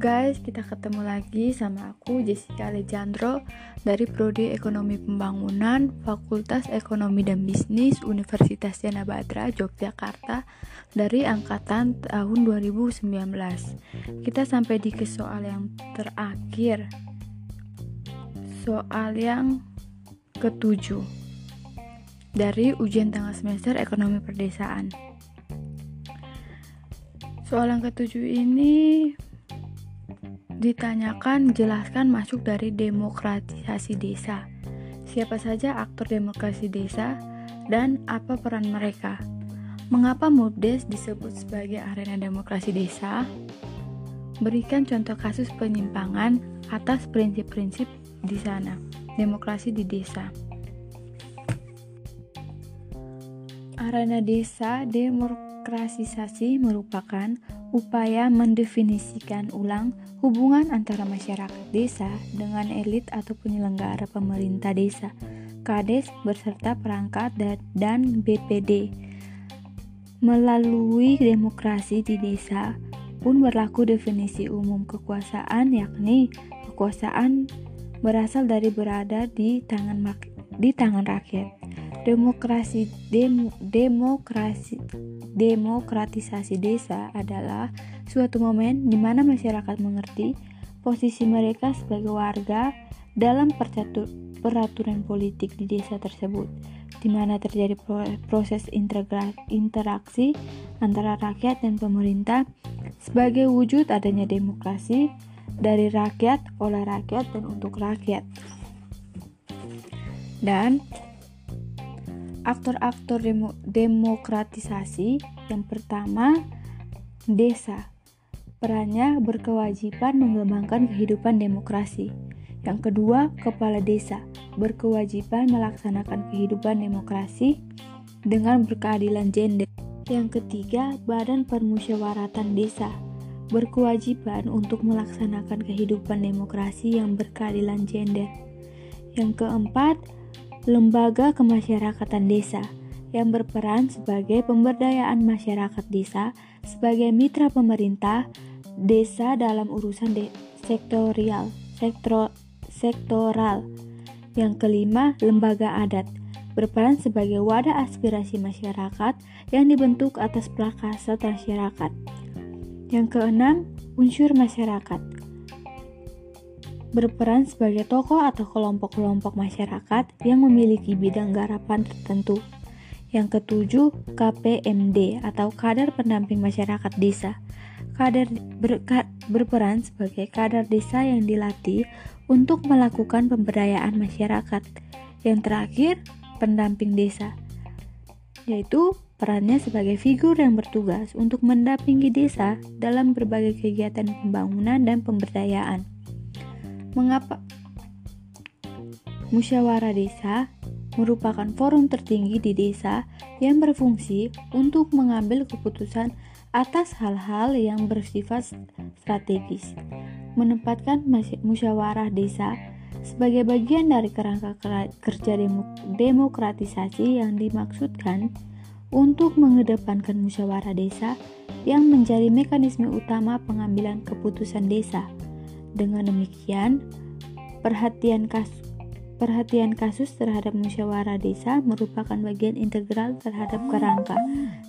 guys, kita ketemu lagi sama aku Jessica Alejandro dari Prodi Ekonomi Pembangunan Fakultas Ekonomi dan Bisnis Universitas Jana Badra Yogyakarta dari angkatan tahun 2019. Kita sampai di ke soal yang terakhir. Soal yang ketujuh dari ujian tengah semester Ekonomi Perdesaan. Soal yang ketujuh ini ditanyakan jelaskan masuk dari demokratisasi desa. Siapa saja aktor demokrasi desa dan apa peran mereka? Mengapa MUBDES disebut sebagai arena demokrasi desa? Berikan contoh kasus penyimpangan atas prinsip-prinsip di sana. Demokrasi di desa. Arena desa demokrasisasi merupakan upaya mendefinisikan ulang hubungan antara masyarakat desa dengan elit atau penyelenggara pemerintah desa, KADES berserta perangkat dan BPD. Melalui demokrasi di desa pun berlaku definisi umum kekuasaan yakni kekuasaan berasal dari berada di tangan di tangan rakyat. Demokrasi dem, demokrasi demokratisasi desa adalah suatu momen di mana masyarakat mengerti posisi mereka sebagai warga dalam peraturan politik di desa tersebut, di mana terjadi proses interaksi antara rakyat dan pemerintah sebagai wujud adanya demokrasi dari rakyat, oleh rakyat, dan untuk rakyat. Dan aktor-aktor demo demokratisasi yang pertama desa Perannya berkewajiban mengembangkan kehidupan demokrasi. Yang kedua, kepala desa berkewajiban melaksanakan kehidupan demokrasi dengan berkeadilan gender. Yang ketiga, badan permusyawaratan desa berkewajiban untuk melaksanakan kehidupan demokrasi yang berkeadilan gender. Yang keempat, lembaga kemasyarakatan desa yang berperan sebagai pemberdayaan masyarakat desa sebagai mitra pemerintah desa dalam urusan de sektorial, sektro, sektoral. Yang kelima, lembaga adat berperan sebagai wadah aspirasi masyarakat yang dibentuk atas plakasa masyarakat. Yang keenam, unsur masyarakat berperan sebagai tokoh atau kelompok-kelompok masyarakat yang memiliki bidang garapan tertentu. Yang ketujuh, KPMD atau Kader Pendamping Masyarakat Desa kader ber, berperan sebagai kader desa yang dilatih untuk melakukan pemberdayaan masyarakat. Yang terakhir, pendamping desa, yaitu perannya sebagai figur yang bertugas untuk mendampingi desa dalam berbagai kegiatan pembangunan dan pemberdayaan. Mengapa musyawarah desa merupakan forum tertinggi di desa yang berfungsi untuk mengambil keputusan atas hal-hal yang bersifat strategis, menempatkan musyawarah desa sebagai bagian dari kerangka kerja demokratisasi yang dimaksudkan untuk mengedepankan musyawarah desa yang menjadi mekanisme utama pengambilan keputusan desa. Dengan demikian, perhatian kasus Perhatian kasus terhadap musyawarah desa merupakan bagian integral terhadap kerangka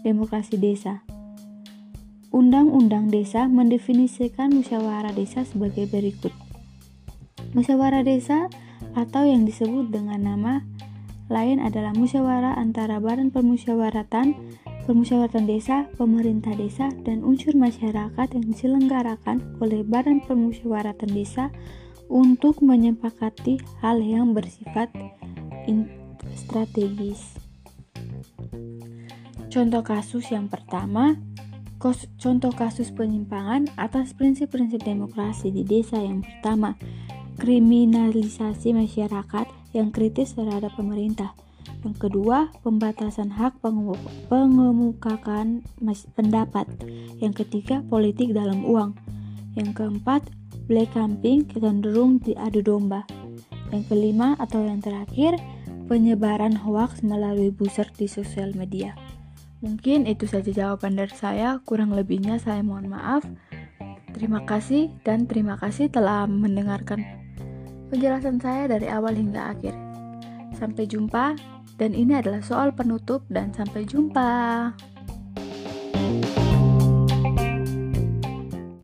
demokrasi desa. Undang-Undang Desa mendefinisikan musyawarah desa sebagai berikut. Musyawarah desa atau yang disebut dengan nama lain adalah musyawarah antara badan permusyawaratan, permusyawaratan desa, pemerintah desa, dan unsur masyarakat yang diselenggarakan oleh badan permusyawaratan desa untuk menyepakati hal yang bersifat strategis. Contoh kasus yang pertama, Contoh kasus penyimpangan atas prinsip-prinsip demokrasi di desa yang pertama, kriminalisasi masyarakat yang kritis terhadap pemerintah. Yang kedua, pembatasan hak pengemukakan pendapat. Yang ketiga, politik dalam uang. Yang keempat, black camping cenderung diadu domba. Yang kelima atau yang terakhir, penyebaran hoaks melalui buzzer di sosial media. Mungkin itu saja jawaban dari saya, kurang lebihnya saya mohon maaf. Terima kasih dan terima kasih telah mendengarkan penjelasan saya dari awal hingga akhir. Sampai jumpa dan ini adalah soal penutup dan sampai jumpa.